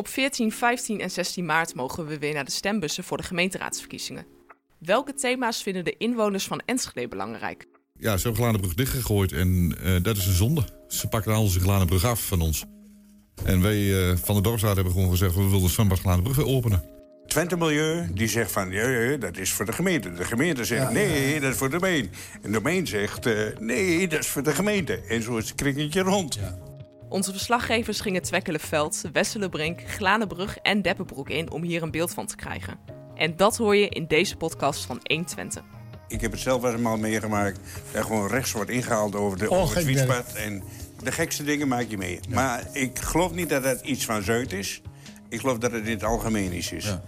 Op 14, 15 en 16 maart mogen we weer naar de stembussen voor de gemeenteraadsverkiezingen. Welke thema's vinden de inwoners van Enschede belangrijk? Ja, ze hebben Glanenbrug dichtgegooid en uh, dat is een zonde. Ze pakken al onze Glanenbrug af van ons. En wij uh, van de dorpsraad hebben gewoon gezegd... we willen de zwembad Glanenbrug weer openen. Twente Milieu die zegt van, ja, ja, dat is voor de gemeente. De gemeente zegt, ja, nee, dat is voor de meen. En de meen zegt, uh, nee, dat is voor de gemeente. En zo is het kringetje rond. Onze verslaggevers gingen Twekkelenveld, Wesselenbrink, Glanenbrug en Deppenbroek in... om hier een beeld van te krijgen. En dat hoor je in deze podcast van 1 Twente. Ik heb het zelf wel eenmaal meegemaakt. Dat gewoon rechts wordt ingehaald over, de, oh, over het fietspad. En de gekste dingen maak je mee. Maar ik geloof niet dat het iets van Zuid is. Ik geloof dat het in het algemeen is. Ja.